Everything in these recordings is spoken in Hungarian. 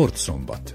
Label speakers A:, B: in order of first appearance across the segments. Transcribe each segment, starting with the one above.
A: Sportszombat.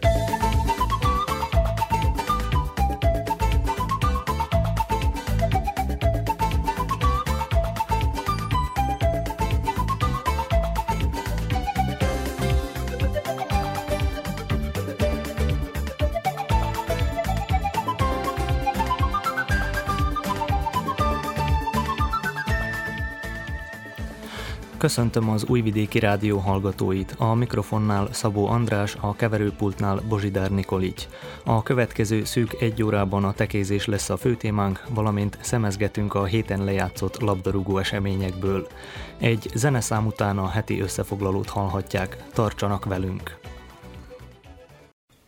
B: Köszöntöm az Újvidéki Rádió hallgatóit. A mikrofonnál Szabó András, a keverőpultnál Bozsidár Nikolics. A következő szűk egy órában a tekézés lesz a főtémánk, valamint szemezgetünk a héten lejátszott labdarúgó eseményekből. Egy zeneszám után a heti összefoglalót hallhatják. Tartsanak velünk!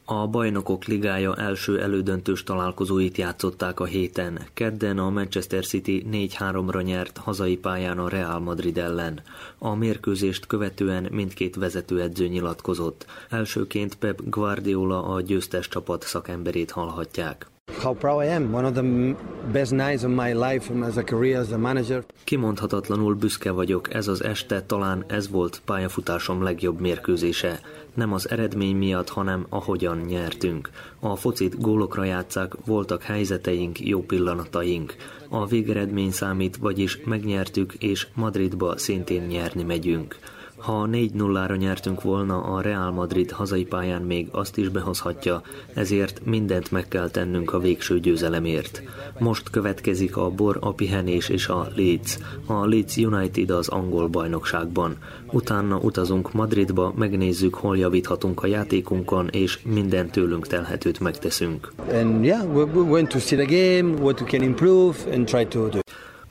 B: A Bajnokok Ligája első elődöntős találkozóit játszották a héten. Kedden a Manchester City 4-3-ra nyert hazai pályán a Real Madrid ellen. A mérkőzést követően mindkét vezetőedző nyilatkozott. Elsőként Pep Guardiola a győztes csapat szakemberét hallhatják.
C: How proud I am. One of the best nights of my life as a career as a manager.
B: Kimondhatatlanul büszke vagyok, ez az este talán ez volt pályafutásom legjobb mérkőzése. Nem az eredmény miatt, hanem ahogyan nyertünk. A focit gólokra játszák, voltak helyzeteink, jó pillanataink. A végeredmény számít, vagyis megnyertük, és Madridba szintén nyerni megyünk. Ha 4-0-ra nyertünk volna, a Real Madrid hazai pályán még azt is behozhatja, ezért mindent meg kell tennünk a végső győzelemért. Most következik a bor, a pihenés és a Leeds. A Leeds United az angol bajnokságban. Utána utazunk Madridba, megnézzük, hol javíthatunk a játékunkon, és minden tőlünk telhetőt megteszünk.
C: And yeah, we're going to see the game, what we can improve and try to do.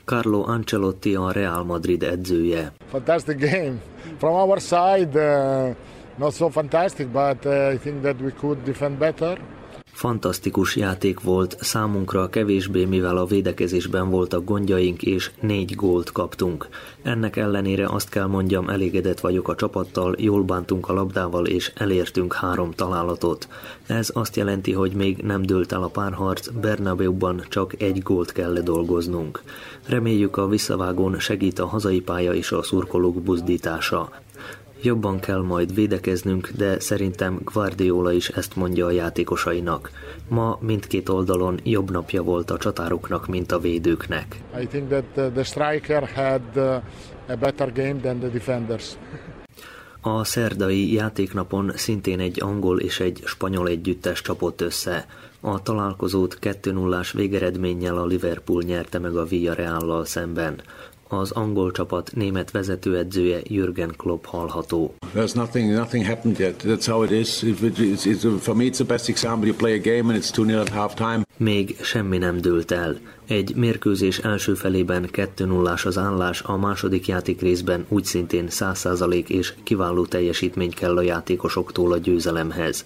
B: Carlo Ancelotti a Real Madrid edzője.
D: Fantastic game. From our side, uh, not so fantastic, but uh, I think that we could defend better.
B: Fantasztikus játék volt, számunkra kevésbé, mivel a védekezésben voltak gondjaink, és négy gólt kaptunk. Ennek ellenére azt kell mondjam, elégedett vagyok a csapattal, jól bántunk a labdával, és elértünk három találatot. Ez azt jelenti, hogy még nem dőlt el a párharc, Bernabeuban csak egy gólt kell ledolgoznunk. Reméljük a visszavágón segít a hazai pálya és a szurkolók buzdítása. Jobban kell majd védekeznünk, de szerintem Guardiola is ezt mondja a játékosainak. Ma mindkét oldalon jobb napja volt a csatároknak, mint a védőknek.
D: I think that uh, the striker had uh, a better game than the defenders.
B: A szerdai játéknapon szintén egy angol és egy spanyol együttes csapott össze. A találkozót 2-0-ás végeredménnyel a Liverpool nyerte meg a Villarreal-lal szemben az angol csapat német vezetőedzője Jürgen Klopp hallható.
E: There's nothing, nothing happened yet. That's how it is. It's, it's, for me, it's the best example. You play a game and it's 2-0 at half time.
B: Még semmi nem dőlt el. Egy mérkőzés első felében 2 0 az állás, a második játék részben úgy szintén 100% és kiváló teljesítmény kell a játékosoktól a győzelemhez.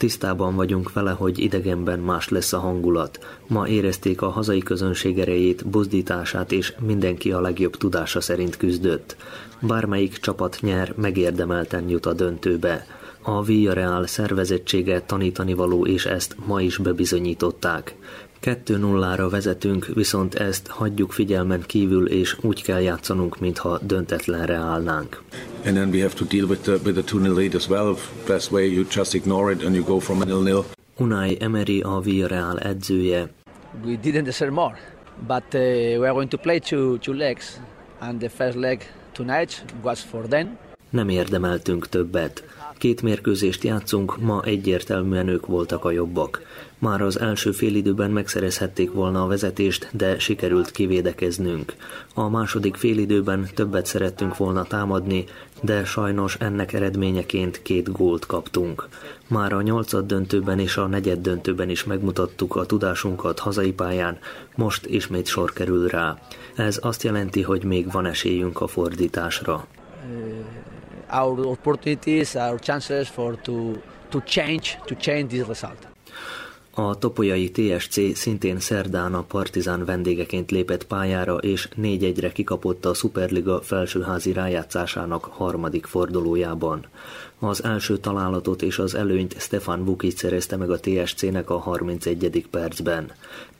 B: Tisztában vagyunk vele, hogy idegenben más lesz a hangulat. Ma érezték a hazai közönség erejét, buzdítását, és mindenki a legjobb tudása szerint küzdött. Bármelyik csapat nyer, megérdemelten jut a döntőbe. A Villarreal szervezettsége tanítani való, és ezt ma is bebizonyították. 2-0-ra vezetünk, viszont ezt hagyjuk figyelmen kívül, és úgy kell játszanunk, mintha döntetlenre állnánk.
E: And then we have to deal with the, with the 2-0 lead as well. Best way, you just ignore it and you go from a 0-0.
B: Unai Emery a Villarreal edzője.
F: We didn't deserve more, but uh, we are going to play two, two legs, and the first leg tonight was for them.
B: Nem érdemeltünk többet. Két mérkőzést játszunk, ma egyértelműen ők voltak a jobbak. Már az első félidőben megszerezhették volna a vezetést, de sikerült kivédekeznünk. A második félidőben többet szerettünk volna támadni, de sajnos ennek eredményeként két gólt kaptunk. Már a nyolcad döntőben és a negyed döntőben is megmutattuk a tudásunkat hazai pályán, most ismét sor kerül rá. Ez azt jelenti, hogy még van esélyünk a fordításra.
F: Our opportunities, our chances for to, to change, to change this result.
B: A topolyai TSC szintén szerdán a Partizán vendégeként lépett pályára, és 4-1-re kikapott a Superliga felsőházi rájátszásának harmadik fordulójában. Az első találatot és az előnyt Stefan Vukic szerezte meg a TSC-nek a 31. percben.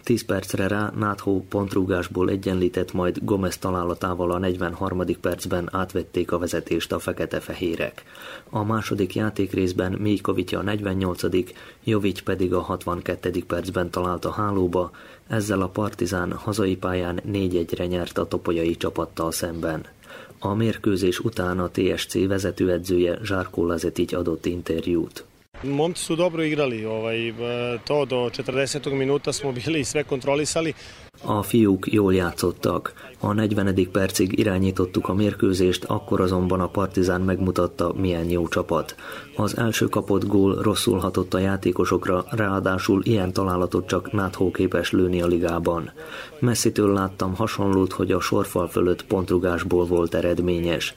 B: 10 percre rá Náthó pontrúgásból egyenlített, majd Gomez találatával a 43. percben átvették a vezetést a fekete-fehérek. A második játékrészben Mijkovic a 48. Jovic pedig a 62. percben talált a hálóba, ezzel a Partizán hazai pályán 4-1-re nyert a topolyai csapattal szemben. A mérkőzés után a TSC vezetőedzője Zsárkó Lazetic adott interjút.
A: Momci su dobro igrali, ovaj, to do 40. minuta smo bili sve kontrolisali.
B: A fiúk jól játszottak. A 40. percig irányítottuk a mérkőzést, akkor azonban a Partizán megmutatta, milyen jó csapat. Az első kapott gól rosszul hatott a játékosokra, ráadásul ilyen találatot csak Náthó képes lőni a ligában. Messzitől láttam hasonlót, hogy a sorfal fölött pontrugásból volt eredményes.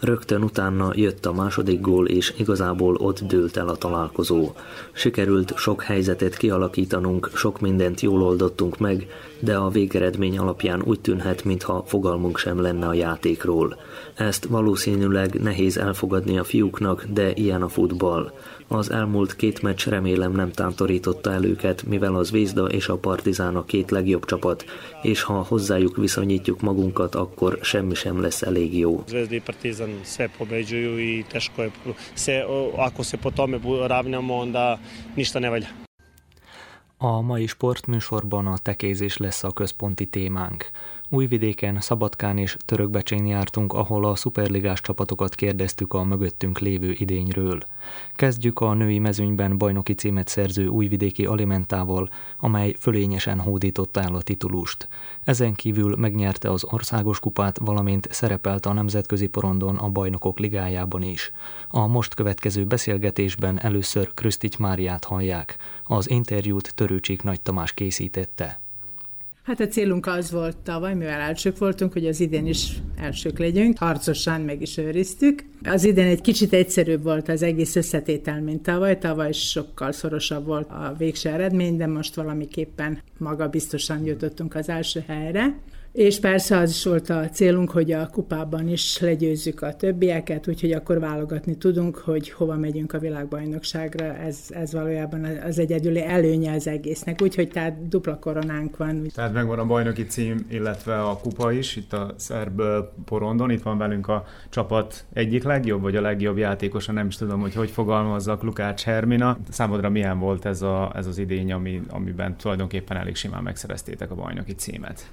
B: Rögtön utána jött a második gól, és igazából ott dőlt el a találkozó. Sikerült sok helyzetet kialakítanunk, sok mindent jól oldottunk meg, de a végeredmény alapján úgy tűnhet, mintha fogalmunk sem lenne a játékról. Ezt valószínűleg nehéz elfogadni a fiúknak, de ilyen a futball. Az elmúlt két meccs remélem nem tántorította el őket, mivel az Vézda és a Partizán a két legjobb csapat, és ha hozzájuk viszonyítjuk magunkat, akkor semmi sem lesz elég jó.
A: Zvezda i Partizan sve pobeđuju i teško je, se, ako se po tome ravnamo, onda ništa ne valja.
B: A mai sportműsorban a tekézés lesz a központi témánk. Újvidéken, Szabadkán és Törökbecsén jártunk, ahol a szuperligás csapatokat kérdeztük a mögöttünk lévő idényről. Kezdjük a női mezőnyben bajnoki címet szerző újvidéki alimentával, amely fölényesen hódította el a titulust. Ezen kívül megnyerte az országos kupát, valamint szerepelt a nemzetközi porondon a bajnokok ligájában is. A most következő beszélgetésben először Krösztigy Máriát hallják. Az interjút Törőcsik Nagy Tamás készítette.
G: Hát a célunk az volt tavaly, mivel elsők voltunk, hogy az idén is elsők legyünk. Harcosan meg is őriztük. Az idén egy kicsit egyszerűbb volt az egész összetétel, mint tavaly. Tavaly sokkal szorosabb volt a végső eredmény, de most valamiképpen maga biztosan jutottunk az első helyre. És persze az is volt a célunk, hogy a kupában is legyőzzük a többieket, úgyhogy akkor válogatni tudunk, hogy hova megyünk a világbajnokságra. Ez, ez valójában az egyedüli előnye az egésznek, úgyhogy tehát dupla koronánk van.
H: Tehát megvan a bajnoki cím, illetve a kupa is, itt a szerb porondon, itt van velünk a csapat egyik legjobb, vagy a legjobb játékosa, nem is tudom, hogy hogy fogalmazzak, Lukács Hermina. Számodra milyen volt ez, a, ez az idény, ami, amiben tulajdonképpen elég simán megszereztétek a bajnoki címet?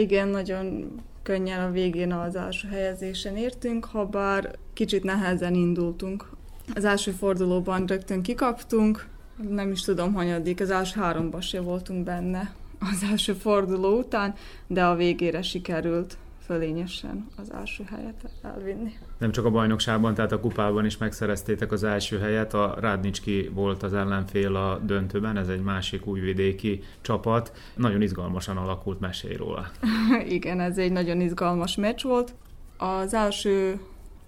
I: Igen, nagyon könnyen a végén az első helyezésen értünk, ha bár kicsit nehezen indultunk. Az első fordulóban rögtön kikaptunk, nem is tudom, hanyadik, az első háromban se voltunk benne az első forduló után, de a végére sikerült fölényesen az első helyet elvinni.
H: Nem csak a bajnokságban, tehát a kupában is megszereztétek az első helyet. A Rádnicski volt az ellenfél a döntőben, ez egy másik újvidéki csapat. Nagyon izgalmasan alakult, mesélj róla.
I: Igen, ez egy nagyon izgalmas meccs volt. Az első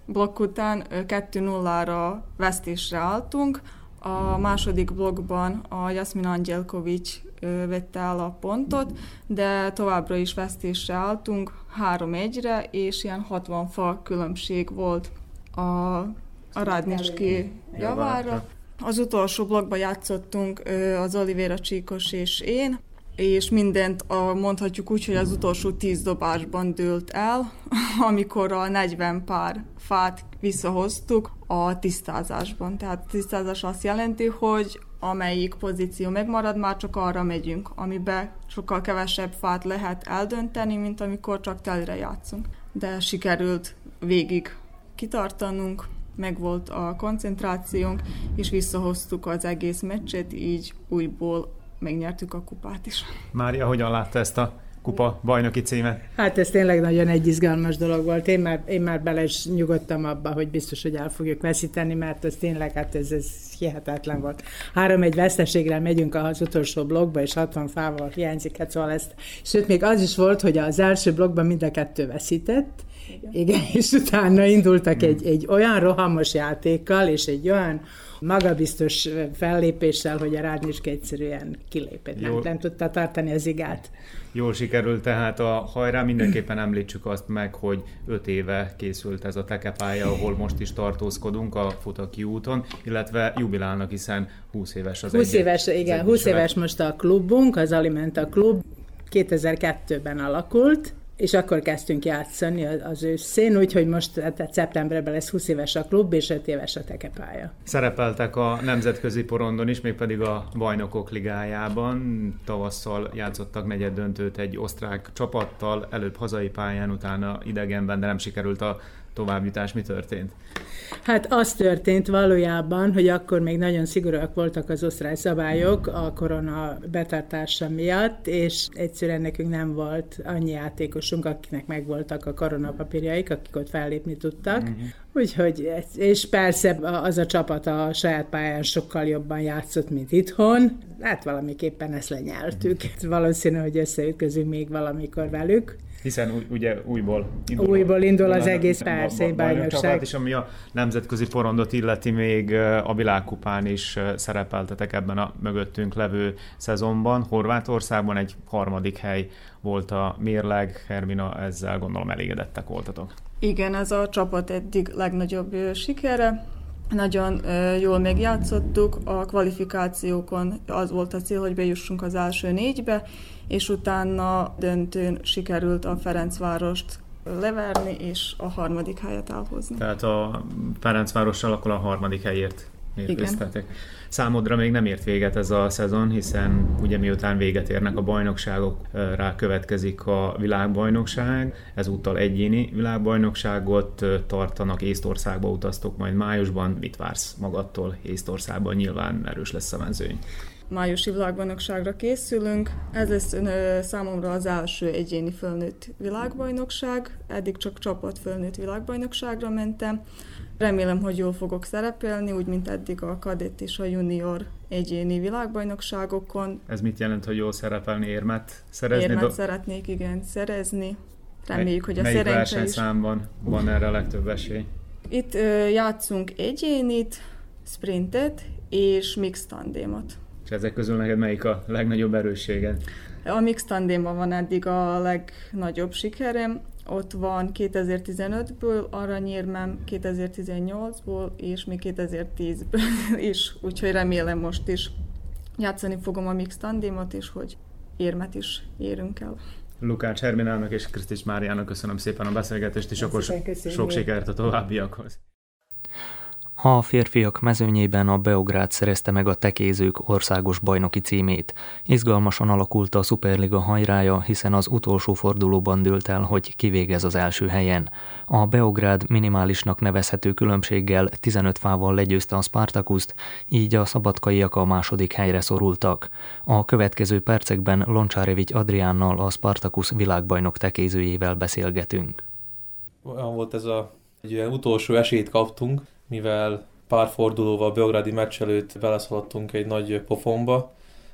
I: blokk után 2-0-ra vesztésre álltunk, a második blogban a Jasmin Angelkovics vette el a pontot, de továbbra is vesztésre álltunk, 3-1-re, és ilyen 60 fa különbség volt a, a Rádnicski javára. Az utolsó blogban játszottunk az Olivera Csíkos és én, és mindent a, mondhatjuk úgy, hogy az utolsó tíz dobásban dőlt el, amikor a 40 pár fát visszahoztuk a tisztázásban. Tehát a tisztázás azt jelenti, hogy amelyik pozíció megmarad, már csak arra megyünk, amiben sokkal kevesebb fát lehet eldönteni, mint amikor csak telre játszunk. De sikerült végig kitartanunk, megvolt a koncentrációnk, és visszahoztuk az egész meccset, így újból megnyertük a kupát is.
H: Mária, hogyan látta ezt a kupa bajnoki címet?
G: Hát ez tényleg nagyon egy izgalmas dolog volt. Én már, én már bele is nyugodtam abba, hogy biztos, hogy el fogjuk veszíteni, mert ez tényleg, hát ez, ez hihetetlen volt. Három egy veszteségre megyünk az utolsó blogba, és 60 fával hiányzik, hát szóval ezt. Sőt, még az is volt, hogy az első blogban mind a kettő veszített, igen, Igen és utána indultak egy, egy olyan rohamos játékkal, és egy olyan magabiztos fellépéssel, hogy a Rádniska egyszerűen kilépett, nem, nem tudta tartani az igát.
H: Jól sikerült tehát a hajrá, mindenképpen említsük azt meg, hogy öt éve készült ez a tekepálya, ahol most is tartózkodunk a Futaki úton, illetve jubilálnak, hiszen 20 éves az
G: 20 éves, igen, 20 éves most a klubunk, az Alimenta klub, 2002-ben alakult, és akkor kezdtünk játszani az őszén, úgyhogy most tehát szeptemberben lesz 20 éves a klub, és 5 éves a tekepálya.
H: Szerepeltek a nemzetközi porondon is, mégpedig a Bajnokok Ligájában. Tavasszal játszottak negyed döntőt egy osztrák csapattal, előbb hazai pályán, utána idegenben, de nem sikerült a továbbjutás. Mi történt?
G: Hát az történt valójában, hogy akkor még nagyon szigorúak voltak az osztrák szabályok a korona betartása miatt, és egyszerűen nekünk nem volt annyi játékosunk, akinek megvoltak a koronapapírjaik, akik ott fellépni tudtak. Uh-huh. Úgyhogy, és persze az a csapat a saját pályán sokkal jobban játszott, mint itthon. Hát valamiképpen ezt lenyeltük. Uh-huh. Valószínű, hogy összeütközünk még valamikor velük.
H: Hiszen ugye újból indul,
G: újból indul az egész persze egy bajnokság.
H: És ami a nemzetközi porondot illeti, még a világkupán is szerepeltetek ebben a mögöttünk levő szezonban. Horvátországban egy harmadik hely volt a mérleg. Hermina, ezzel gondolom elégedettek voltatok.
I: Igen, ez a csapat eddig legnagyobb sikere. Nagyon jól megjátszottuk, a kvalifikációkon az volt a cél, hogy bejussunk az első négybe, és utána döntőn sikerült a Ferencvárost leverni, és a harmadik helyet elhozni.
H: Tehát a Ferencvárossal akkor a harmadik helyért mérkőztetek. Számodra még nem ért véget ez a szezon, hiszen ugye miután véget érnek a bajnokságok, rá következik a világbajnokság, ezúttal egyéni világbajnokságot tartanak, Észtországba utaztok majd májusban. Mit vársz magadtól Észtországban? Nyilván erős lesz a mezőny
I: májusi világbajnokságra készülünk. Ez lesz ö, számomra az első egyéni fölnőtt világbajnokság. Eddig csak csapat fölnőtt világbajnokságra mentem. Remélem, hogy jól fogok szerepelni, úgy, mint eddig a kadett és a junior egyéni világbajnokságokon.
H: Ez mit jelent, hogy jól szerepelni, érmet szerezni?
I: Érmet do- szeretnék, igen, szerezni. Reméljük, hogy a Melyik
H: szerencse is... számban van erre a legtöbb esély?
I: Itt ö, játszunk egyénit, sprintet és mix tandémot.
H: És ezek közül neked melyik a legnagyobb erősséged?
I: A mix tandémban van eddig a legnagyobb sikerem, ott van 2015-ből aranyérmem, 2018-ból, és még 2010-ből is, úgyhogy remélem most is játszani fogom a mix tandémot, és hogy érmet is érünk el.
H: Lukács Herminának és Krisztis Máriának köszönöm szépen a beszélgetést, és akkor sok sikert a továbbiakhoz.
B: A férfiak mezőnyében a Beográd szerezte meg a tekézők országos bajnoki címét. Izgalmasan alakult a Superliga hajrája, hiszen az utolsó fordulóban dőlt el, hogy kivégez az első helyen. A Beográd minimálisnak nevezhető különbséggel 15 fával legyőzte a Spartakuszt, így a szabadkaiak a második helyre szorultak. A következő percekben Loncsárevics Adriánnal a Spartakus világbajnok tekézőjével beszélgetünk.
J: Olyan volt ez a egy ilyen utolsó esélyt kaptunk, mivel pár fordulóval Beográdi meccs előtt beleszaladtunk egy nagy pofonba,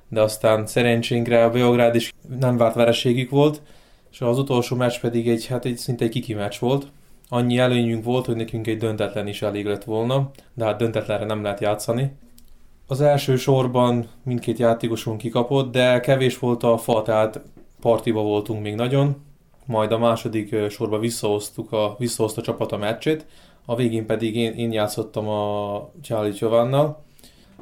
J: de aztán szerencsénkre a Beográd is nem várt vereségük volt, és az utolsó meccs pedig egy, hát egy szinte egy kiki meccs volt. Annyi előnyünk volt, hogy nekünk egy döntetlen is elég lett volna, de hát döntetlenre nem lehet játszani. Az első sorban mindkét játékosunk kikapott, de kevés volt a fa, tehát partiba voltunk még nagyon. Majd a második sorba visszahoztuk a, visszahozta a csapat a meccsét, a végén pedig én, én játszottam a Charlie Giovannal.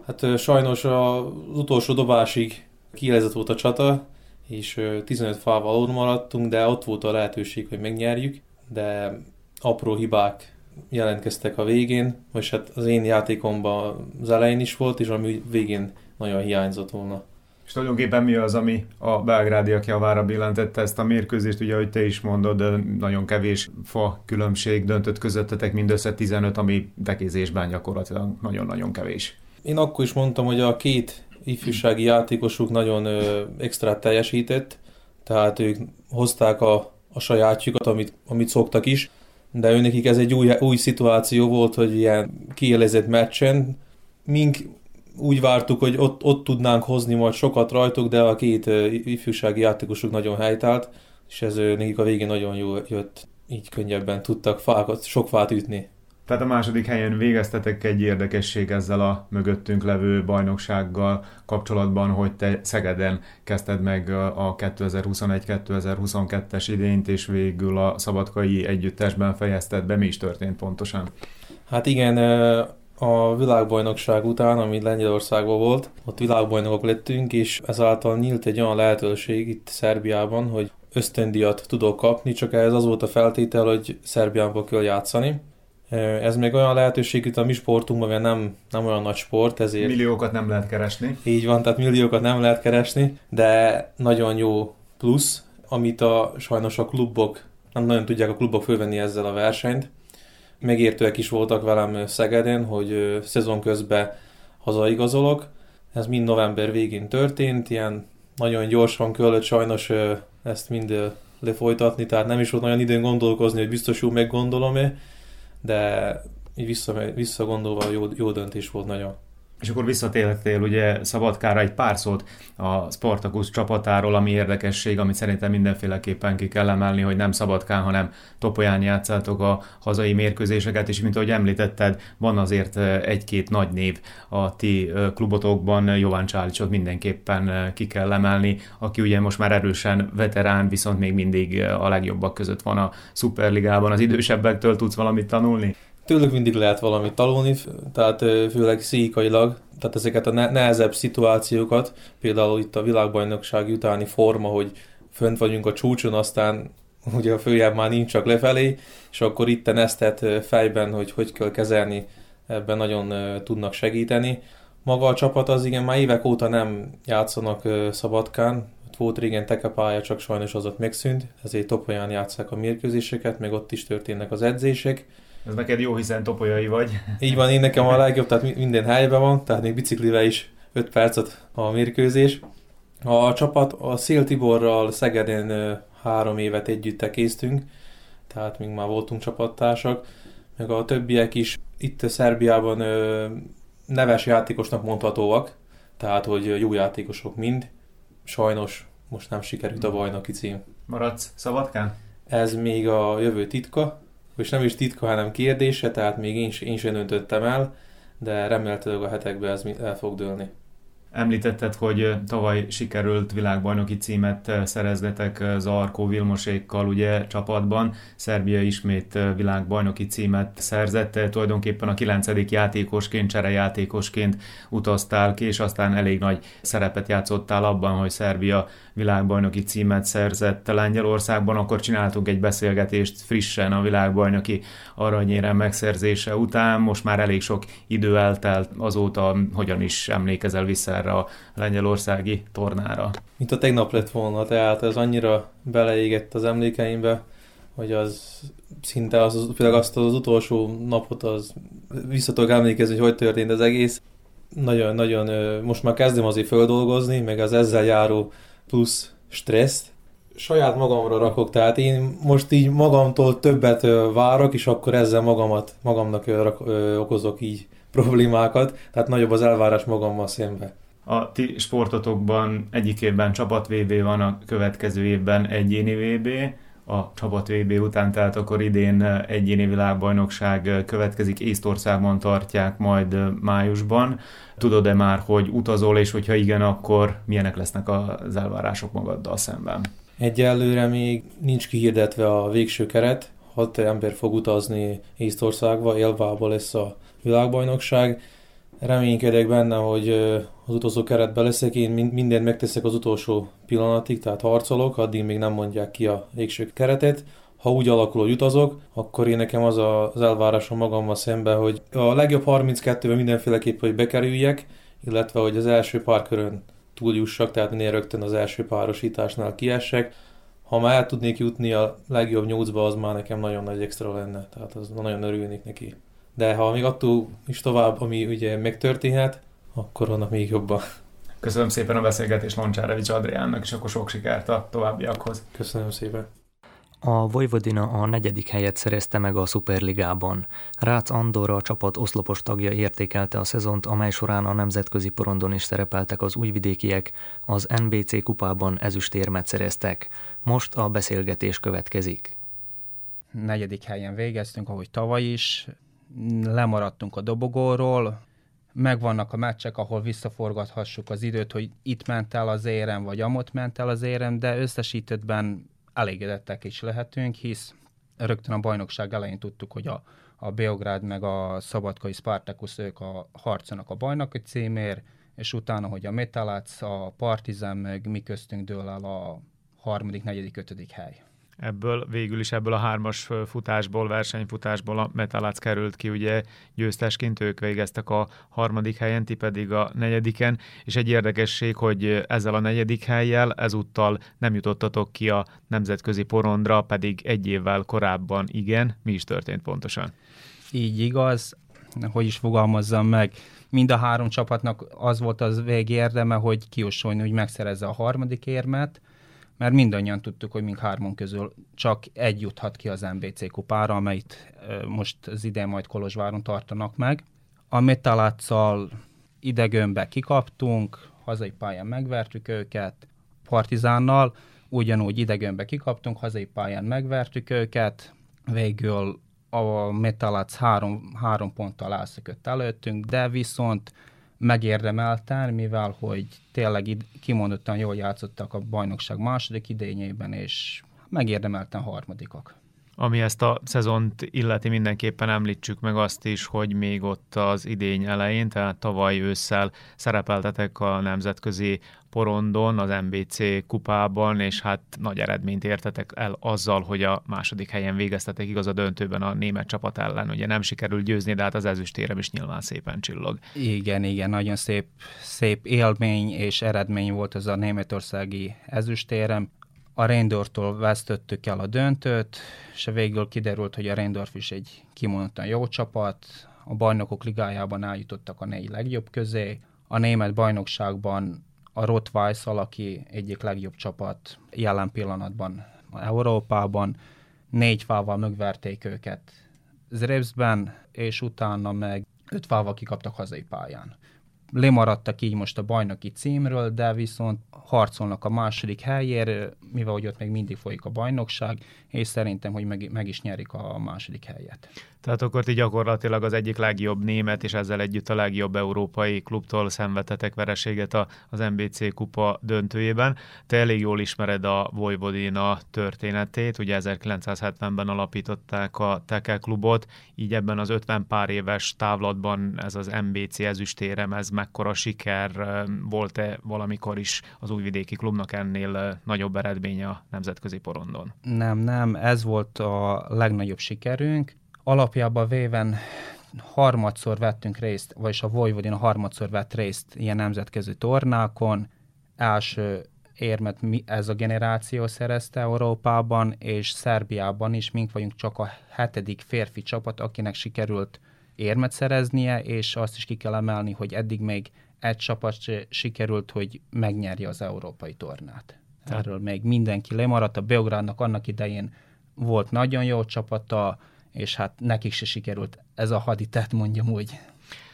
J: Hát sajnos az utolsó dobásig kielezett volt a csata, és 15 fával alul maradtunk, de ott volt a lehetőség, hogy megnyerjük, de apró hibák jelentkeztek a végén, vagy hát az én játékomban az elején is volt, és ami végén nagyon hiányzott volna.
H: És tulajdonképpen mi az, ami a belgrádiak javára billentette ezt a mérkőzést, ugye, ahogy te is mondod, nagyon kevés fa különbség döntött közöttetek, mindössze 15, ami dekézésben gyakorlatilag nagyon-nagyon kevés.
J: Én akkor is mondtam, hogy a két ifjúsági játékosuk nagyon ö, extra teljesített, tehát ők hozták a, a sajátjukat, amit, amit szoktak is, de őnekik ez egy új, új szituáció volt, hogy ilyen kielezett meccsen, mink úgy vártuk, hogy ott, ott tudnánk hozni majd sokat rajtuk, de a két ifjúsági játékosuk nagyon helytált, és ez nekik a végén nagyon jó jött, így könnyebben tudtak fákat, sok fát ütni.
H: Tehát a második helyen végeztetek egy érdekesség ezzel a mögöttünk levő bajnoksággal kapcsolatban, hogy te Szegeden kezdted meg a 2021-2022-es idényt, és végül a szabadkai együttesben fejezted be. Mi is történt pontosan?
J: Hát igen, a világbajnokság után, ami Lengyelországban volt, ott világbajnokok lettünk, és ezáltal nyílt egy olyan lehetőség itt Szerbiában, hogy ösztöndiat tudok kapni, csak ez az volt a feltétel, hogy Szerbiában kell játszani. Ez még olyan lehetőség itt a mi sportunkban, mert nem, nem olyan nagy sport, ezért...
H: Milliókat nem lehet keresni.
J: Így van, tehát milliókat nem lehet keresni, de nagyon jó plusz, amit a sajnos a klubok, nem nagyon tudják a klubok fölvenni ezzel a versenyt. Megértőek is voltak velem Szegeden, hogy szezon közben hazaigazolok. Ez mind november végén történt, ilyen nagyon gyorsan kellett sajnos ezt mind lefolytatni, tehát nem is volt nagyon időn gondolkozni, hogy biztos jó meggondolom-e, de így vissza, visszagondolva jó, jó döntés volt nagyon.
H: És akkor visszatértél ugye Szabadkára egy pár szót a Spartacus csapatáról, ami érdekesség, amit szerintem mindenféleképpen ki kell emelni, hogy nem Szabadkán, hanem Topolyán játszátok a hazai mérkőzéseket, és mint ahogy említetted, van azért egy-két nagy név a ti klubotokban, Jovan Csálicsot mindenképpen ki kell emelni, aki ugye most már erősen veterán, viszont még mindig a legjobbak között van a Superligában. Az idősebbektől tudsz valamit tanulni?
J: Tőlük mindig lehet valamit tanulni, tehát főleg szíkailag, tehát ezeket a nehezebb szituációkat, például itt a világbajnokság utáni forma, hogy fönt vagyunk a csúcson, aztán ugye a főjebb már nincs csak lefelé, és akkor itt nesztet fejben, hogy hogy kell kezelni, ebben nagyon tudnak segíteni. Maga a csapat az igen, már évek óta nem játszanak Szabadkán, volt régen tekepálya, csak sajnos az ott megszűnt, ezért Topolyán játszák a mérkőzéseket, meg ott is történnek az edzések.
H: Ez neked jó, hiszen topolyai vagy.
J: Így van, én nekem a legjobb, tehát minden helyben van, tehát még biciklivel is 5 percet a mérkőzés. A csapat a Szél Tiborral Szegeden három évet együtt késztünk, tehát még már voltunk csapattársak, meg a többiek is itt Szerbiában neves játékosnak mondhatóak, tehát hogy jó játékosok mind. Sajnos most nem sikerült a bajnoki cím.
H: Maradsz Szabadkán?
J: Ez még a jövő titka, és nem is titka, hanem kérdése, tehát még én, én sem döntöttem el, de remélhetőleg a hetekben ez el fog dőlni.
H: Említetted, hogy tavaly sikerült világbajnoki címet szerezgetek Zarko Vilmosékkal ugye csapatban. Szerbia ismét világbajnoki címet szerzett, tulajdonképpen a kilencedik játékosként, cserejátékosként utaztál ki, és aztán elég nagy szerepet játszottál abban, hogy Szerbia világbajnoki címet szerzett Lengyelországban, akkor csináltunk egy beszélgetést frissen a világbajnoki aranyérem megszerzése után. Most már elég sok idő eltelt azóta, hogyan is emlékezel vissza erre a lengyelországi tornára.
J: Mint a tegnap lett volna, tehát ez annyira beleégett az emlékeimbe, hogy az szinte az, főleg azt az utolsó napot az vissza tudok emlékezni, hogy hogy történt az egész. Nagyon-nagyon, most már kezdem azért földolgozni, meg az ezzel járó plusz stresszt, saját magamra rakok, tehát én most így magamtól többet várok, és akkor ezzel magamat, magamnak okozok így problémákat, tehát nagyobb az elvárás magammal szembe.
H: A ti sportotokban egyik évben csapat VB van, a következő évben egyéni VB, a csapat VB után, tehát akkor idén egyéni világbajnokság következik, Észtországban tartják majd májusban. Tudod-e már, hogy utazol, és hogyha igen, akkor milyenek lesznek az elvárások magaddal szemben?
J: Egyelőre még nincs kihirdetve a végső keret, hat ember fog utazni Észtországba, Élvába lesz a világbajnokság. Reménykedek benne, hogy az utolsó keretbe leszek, én mindent megteszek az utolsó pillanatig, tehát harcolok, addig még nem mondják ki a végső keretet. Ha úgy alakul, hogy utazok, akkor én nekem az az elvárásom magammal szemben, hogy a legjobb 32-ben mindenféleképp, hogy bekerüljek, illetve hogy az első pár körön túljussak, tehát minél rögtön az első párosításnál kiessek. Ha már el tudnék jutni a legjobb nyolcba, az már nekem nagyon nagy extra lenne, tehát az nagyon örülnék neki. De ha még attól is tovább, ami ugye megtörténhet, akkor annak még jobban.
H: Köszönöm szépen a beszélgetést Loncsárevics Adriánnak, és akkor sok sikert a továbbiakhoz.
J: Köszönöm szépen.
B: A Vojvodina a negyedik helyet szerezte meg a Superligában. Rácz Andor a csapat oszlopos tagja értékelte a szezont, amely során a nemzetközi porondon is szerepeltek az újvidékiek, az NBC kupában ezüstérmet szereztek. Most a beszélgetés következik.
K: Negyedik helyen végeztünk, ahogy tavaly is, lemaradtunk a dobogóról, megvannak a meccsek, ahol visszaforgathassuk az időt, hogy itt ment el az érem, vagy amott ment el az érem, de összesítettben elégedettek is lehetünk, hisz rögtön a bajnokság elején tudtuk, hogy a, a Beográd meg a Szabadkai Spartacus ők a harcanak a bajnoki címér, és utána, hogy a Metalac, a Partizan, meg mi köztünk dől el a harmadik, negyedik, ötödik hely
H: ebből végül is ebből a hármas futásból, versenyfutásból a Metalac került ki, ugye győztesként. Ők végeztek a harmadik helyen, ti pedig a negyediken, és egy érdekesség, hogy ezzel a negyedik helyjel ezúttal nem jutottatok ki a nemzetközi porondra, pedig egy évvel korábban igen. Mi is történt pontosan?
K: Így igaz, hogy is fogalmazzam meg, mind a három csapatnak az volt az végérdeme, hogy kiussolni, hogy megszerezze a harmadik érmet, mert mindannyian tudtuk, hogy mink hármon közül csak egy juthat ki az MBC kupára, amelyet most az idén majd Kolozsváron tartanak meg. A Metaláccal idegönbe kikaptunk, hazai pályán megvertük őket, Partizánnal, ugyanúgy idegönbe kikaptunk, hazai pályán megvertük őket, végül a Metalác három, három ponttal elszökött előttünk, de viszont megérdemelten, mivel hogy tényleg kimondottan jól játszottak a bajnokság második idényében, és megérdemelten harmadikak.
H: Ami ezt a szezont illeti, mindenképpen említsük meg azt is, hogy még ott az idény elején, tehát tavaly ősszel szerepeltetek a nemzetközi porondon, az MBC kupában, és hát nagy eredményt értetek el azzal, hogy a második helyen végeztetek igaz a döntőben a német csapat ellen. Ugye nem sikerült győzni, de hát az ezüstérem is nyilván szépen csillog.
K: Igen, igen, nagyon szép, szép élmény és eredmény volt ez a németországi ezüstérem a Reindortól vesztettük el a döntőt, és végül kiderült, hogy a Reindorf is egy kimondottan jó csapat, a bajnokok ligájában eljutottak a négy legjobb közé, a német bajnokságban a Rottweissal, aki egyik legjobb csapat jelen pillanatban Európában, négy fával megverték őket Zrebsben, és utána meg öt fával kikaptak hazai pályán lemaradtak így most a bajnoki címről, de viszont harcolnak a második helyért, mivel hogy ott még mindig folyik a bajnokság, és szerintem, hogy meg, meg is nyerik a második helyet.
H: Tehát akkor ti gyakorlatilag az egyik legjobb német, és ezzel együtt a legjobb európai klubtól szenvedtetek vereséget az MBC kupa döntőjében. Te elég jól ismered a Vojvodina történetét, ugye 1970-ben alapították a Teke klubot, így ebben az 50 pár éves távlatban ez az MBC ezüstérem, ez mekkora siker, volt-e valamikor is az újvidéki klubnak ennél nagyobb eredménye a nemzetközi porondon?
K: Nem, nem, ez volt a legnagyobb sikerünk alapjában véven harmadszor vettünk részt, vagyis a Vojvodina harmadszor vett részt ilyen nemzetközi tornákon. Első érmet ez a generáció szerezte Európában, és Szerbiában is mink vagyunk csak a hetedik férfi csapat, akinek sikerült érmet szereznie, és azt is ki kell emelni, hogy eddig még egy csapat sikerült, hogy megnyerje az európai tornát. Erről még mindenki lemaradt. A Beográdnak annak idején volt nagyon jó csapata, és hát nekik se sikerült ez a haditet, mondjam úgy.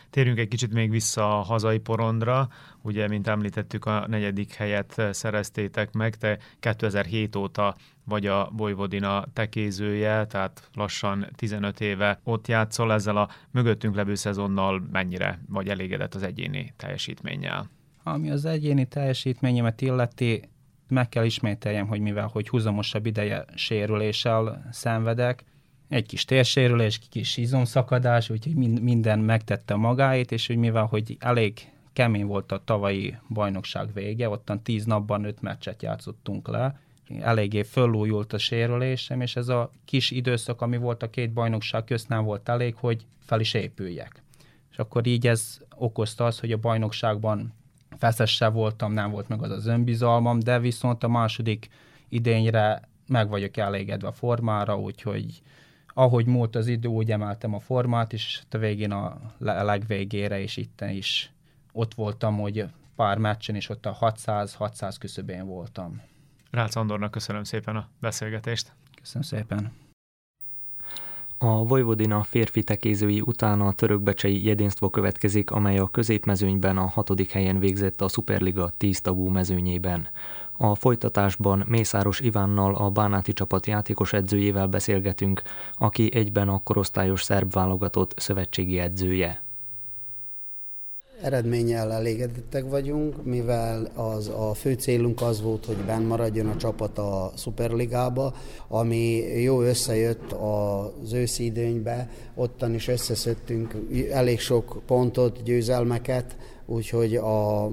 H: Térjünk egy kicsit még vissza a hazai porondra. Ugye, mint említettük, a negyedik helyet szereztétek meg, te 2007 óta vagy a Vojvodina tekézője, tehát lassan 15 éve ott játszol, ezzel a mögöttünk levő szezonnal mennyire vagy elégedett az egyéni teljesítménnyel?
K: Ami az egyéni teljesítményemet illeti, meg kell ismételjem, hogy mivel hogy húzamosabb ideje sérüléssel szenvedek, egy kis térsérülés, kis izomszakadás, úgyhogy minden megtette magáét, és hogy mivel hogy elég kemény volt a tavalyi bajnokság vége, ottan tíz napban öt meccset játszottunk le, eléggé fölújult a sérülésem, és ez a kis időszak, ami volt a két bajnokság közt nem volt elég, hogy fel is épüljek. És akkor így ez okozta az, hogy a bajnokságban feszesse voltam, nem volt meg az az önbizalmam, de viszont a második idényre meg vagyok elégedve a formára, úgyhogy ahogy múlt az idő, úgy emeltem a formát, és a végén a legvégére, és itt is ott voltam, hogy pár meccsen, és ott a 600-600 küszöbén voltam.
H: Rácz Andornak köszönöm szépen a beszélgetést.
K: Köszönöm szépen.
B: A Vojvodina férfi tekézői után a törökbecsei Jedinstvo következik, amely a középmezőnyben a hatodik helyen végzett a Superliga 10 tagú mezőnyében. A folytatásban Mészáros Ivánnal a Bánáti csapat játékos edzőjével beszélgetünk, aki egyben a korosztályos szerb válogatott szövetségi edzője.
L: Eredménnyel elégedettek vagyunk, mivel az a fő célunk az volt, hogy benn maradjon a csapat a Superligába, ami jó összejött az őszi időnybe, ottan is összeszedtünk elég sok pontot, győzelmeket, úgyhogy a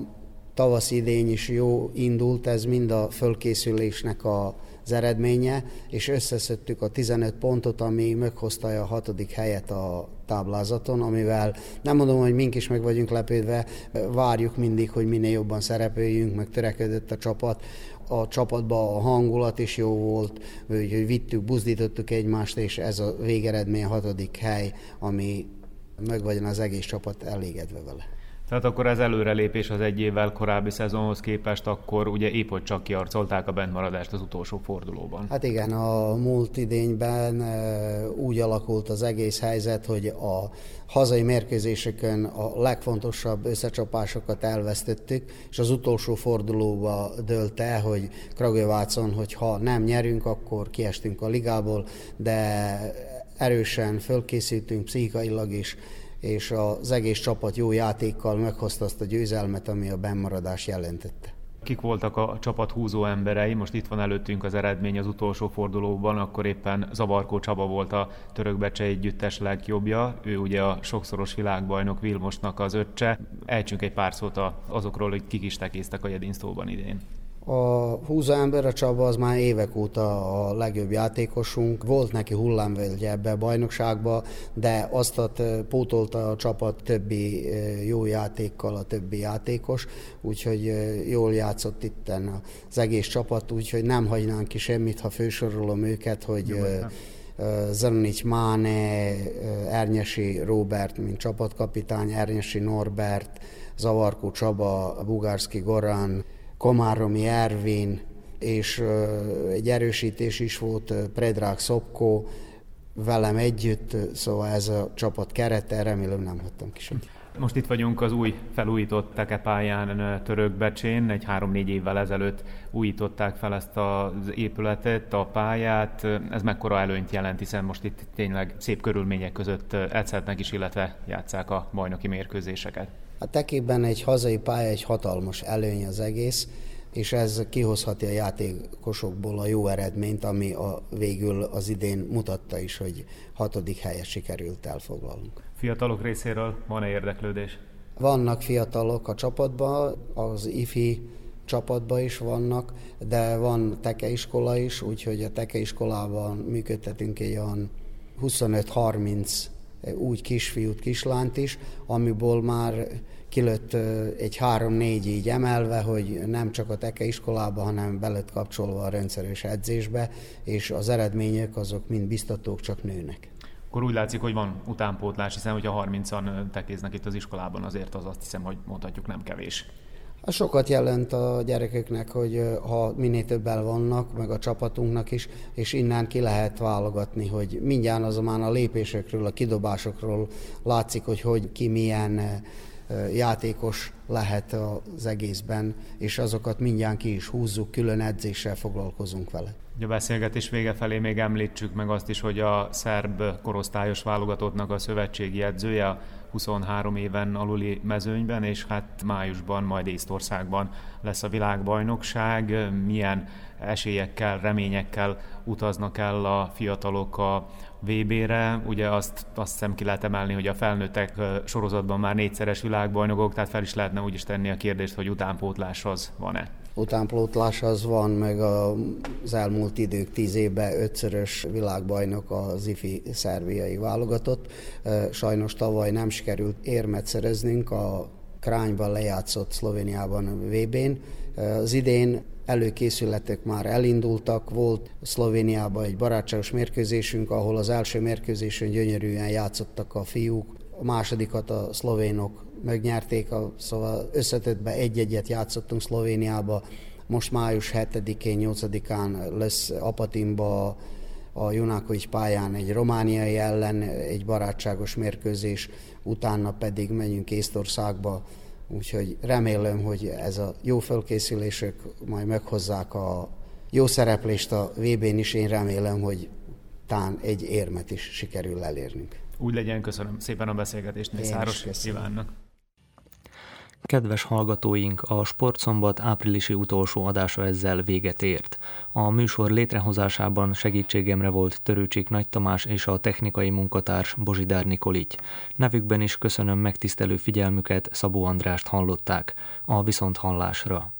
L: tavasz idény is jó indult, ez mind a fölkészülésnek a az eredménye, és összeszedtük a 15 pontot, ami meghozta a hatodik helyet a táblázaton, amivel nem mondom, hogy mink is meg vagyunk lepődve, várjuk mindig, hogy minél jobban szerepeljünk, meg törekedett a csapat. A csapatban a hangulat is jó volt, hogy vittük, buzdítottuk egymást, és ez a végeredmény a hatodik hely, ami meg vagyon az egész csapat elégedve vele.
H: Tehát akkor ez előrelépés az egy évvel korábbi szezonhoz képest, akkor ugye épp hogy csak kiarcolták a bentmaradást az utolsó fordulóban.
L: Hát igen, a múlt idényben úgy alakult az egész helyzet, hogy a hazai mérkőzéseken a legfontosabb összecsapásokat elvesztettük, és az utolsó fordulóba dölt el, hogy Kragujevácon, hogy ha nem nyerünk, akkor kiestünk a ligából, de erősen fölkészültünk pszichikailag is, és az egész csapat jó játékkal meghozta azt a győzelmet, ami a bennmaradás jelentette.
H: Kik voltak a csapat húzó emberei? Most itt van előttünk az eredmény az utolsó fordulóban, akkor éppen Zavarkó Csaba volt a törökbecse együttes legjobbja. Ő ugye a sokszoros világbajnok Vilmosnak az öccse. Ejtsünk egy pár szót azokról, hogy kik is tekéztek a Jedinsztóban idén.
L: A húzó ember a Csaba az már évek óta a legjobb játékosunk. Volt neki hullámvölgye ebbe a bajnokságba, de azt pótolta a csapat többi jó játékkal a többi játékos, úgyhogy jól játszott itt az egész csapat, úgyhogy nem hagynánk ki semmit, ha fősorolom őket, hogy jó, Zelenic Máne, Ernyesi Robert, mint csapatkapitány, Ernyesi Norbert, Zavarkó Csaba, Bugárszki Goran, Komáromi Ervin, és egy erősítés is volt Predrag Szopko velem együtt, szóval ez a csapat kerete, remélem nem hagytam ki sem.
H: Most itt vagyunk az új felújított tekepályán Törökbecsén, egy három-négy évvel ezelőtt újították fel ezt az épületet, a pályát. Ez mekkora előnyt jelent, hiszen most itt tényleg szép körülmények között edzhetnek is, illetve játszák a bajnoki mérkőzéseket.
L: A tekében egy hazai pálya egy hatalmas előny az egész, és ez kihozhatja a játékosokból a jó eredményt, ami a, végül az idén mutatta is, hogy hatodik helyet sikerült elfoglalnunk.
H: Fiatalok részéről van-e érdeklődés?
L: Vannak fiatalok a csapatban, az IFI csapatban is vannak, de van tekeiskola is, úgyhogy a tekeiskolában működtetünk egy olyan 25-30 úgy kisfiút, kislányt is, amiből már kilőtt egy három-négy így emelve, hogy nem csak a teke iskolába, hanem belett kapcsolva a rendszeres edzésbe, és az eredmények azok mind biztatók, csak nőnek.
H: Akkor úgy látszik, hogy van utánpótlás, hiszen hogyha 30-an tekéznek itt az iskolában, azért az azt hiszem, hogy mondhatjuk nem kevés.
L: Az sokat jelent a gyerekeknek, hogy ha minél többen vannak, meg a csapatunknak is, és innen ki lehet válogatni, hogy mindjárt azonban a lépésekről, a kidobásokról látszik, hogy, hogy ki milyen játékos lehet az egészben, és azokat mindjárt ki is húzzuk, külön edzéssel foglalkozunk vele.
H: A beszélgetés vége felé még említsük meg azt is, hogy a szerb korosztályos válogatottnak a szövetségi edzője 23 éven aluli mezőnyben, és hát májusban, majd Észtországban lesz a világbajnokság. Milyen esélyekkel, reményekkel utaznak el a fiatalok a VB-re. Ugye azt, azt hiszem ki lehet emelni, hogy a felnőttek sorozatban már négyszeres világbajnokok, tehát fel is lehetne úgy is tenni a kérdést, hogy utánpótlás az van-e
L: utánpótlás az van, meg az elmúlt idők tíz évben ötszörös világbajnok az IFI szerviai válogatott. Sajnos tavaly nem sikerült érmet szereznünk a Krányban lejátszott Szlovéniában a VB-n. Az idén előkészületek már elindultak, volt Szlovéniában egy barátságos mérkőzésünk, ahol az első mérkőzésen gyönyörűen játszottak a fiúk, a másodikat a szlovénok megnyerték, a, szóval összetettben egy-egyet játszottunk Szlovéniába, most május 7-én, 8-án lesz Apatimba a Junákovics pályán egy romániai ellen egy barátságos mérkőzés, utána pedig megyünk Észtországba Úgyhogy remélem, hogy ez a jó felkészülések majd meghozzák a jó szereplést a VB-n is. Én remélem, hogy tán egy érmet is sikerül elérnünk.
H: Úgy legyen, köszönöm szépen a beszélgetést, Mészáros Ivánnak.
B: Kedves hallgatóink, a Sportszombat áprilisi utolsó adása ezzel véget ért. A műsor létrehozásában segítségemre volt Törőcsik Nagy Tamás és a technikai munkatárs Bozsidár Nikolic. Nevükben is köszönöm megtisztelő figyelmüket, Szabó Andrást hallották. A viszont hallásra.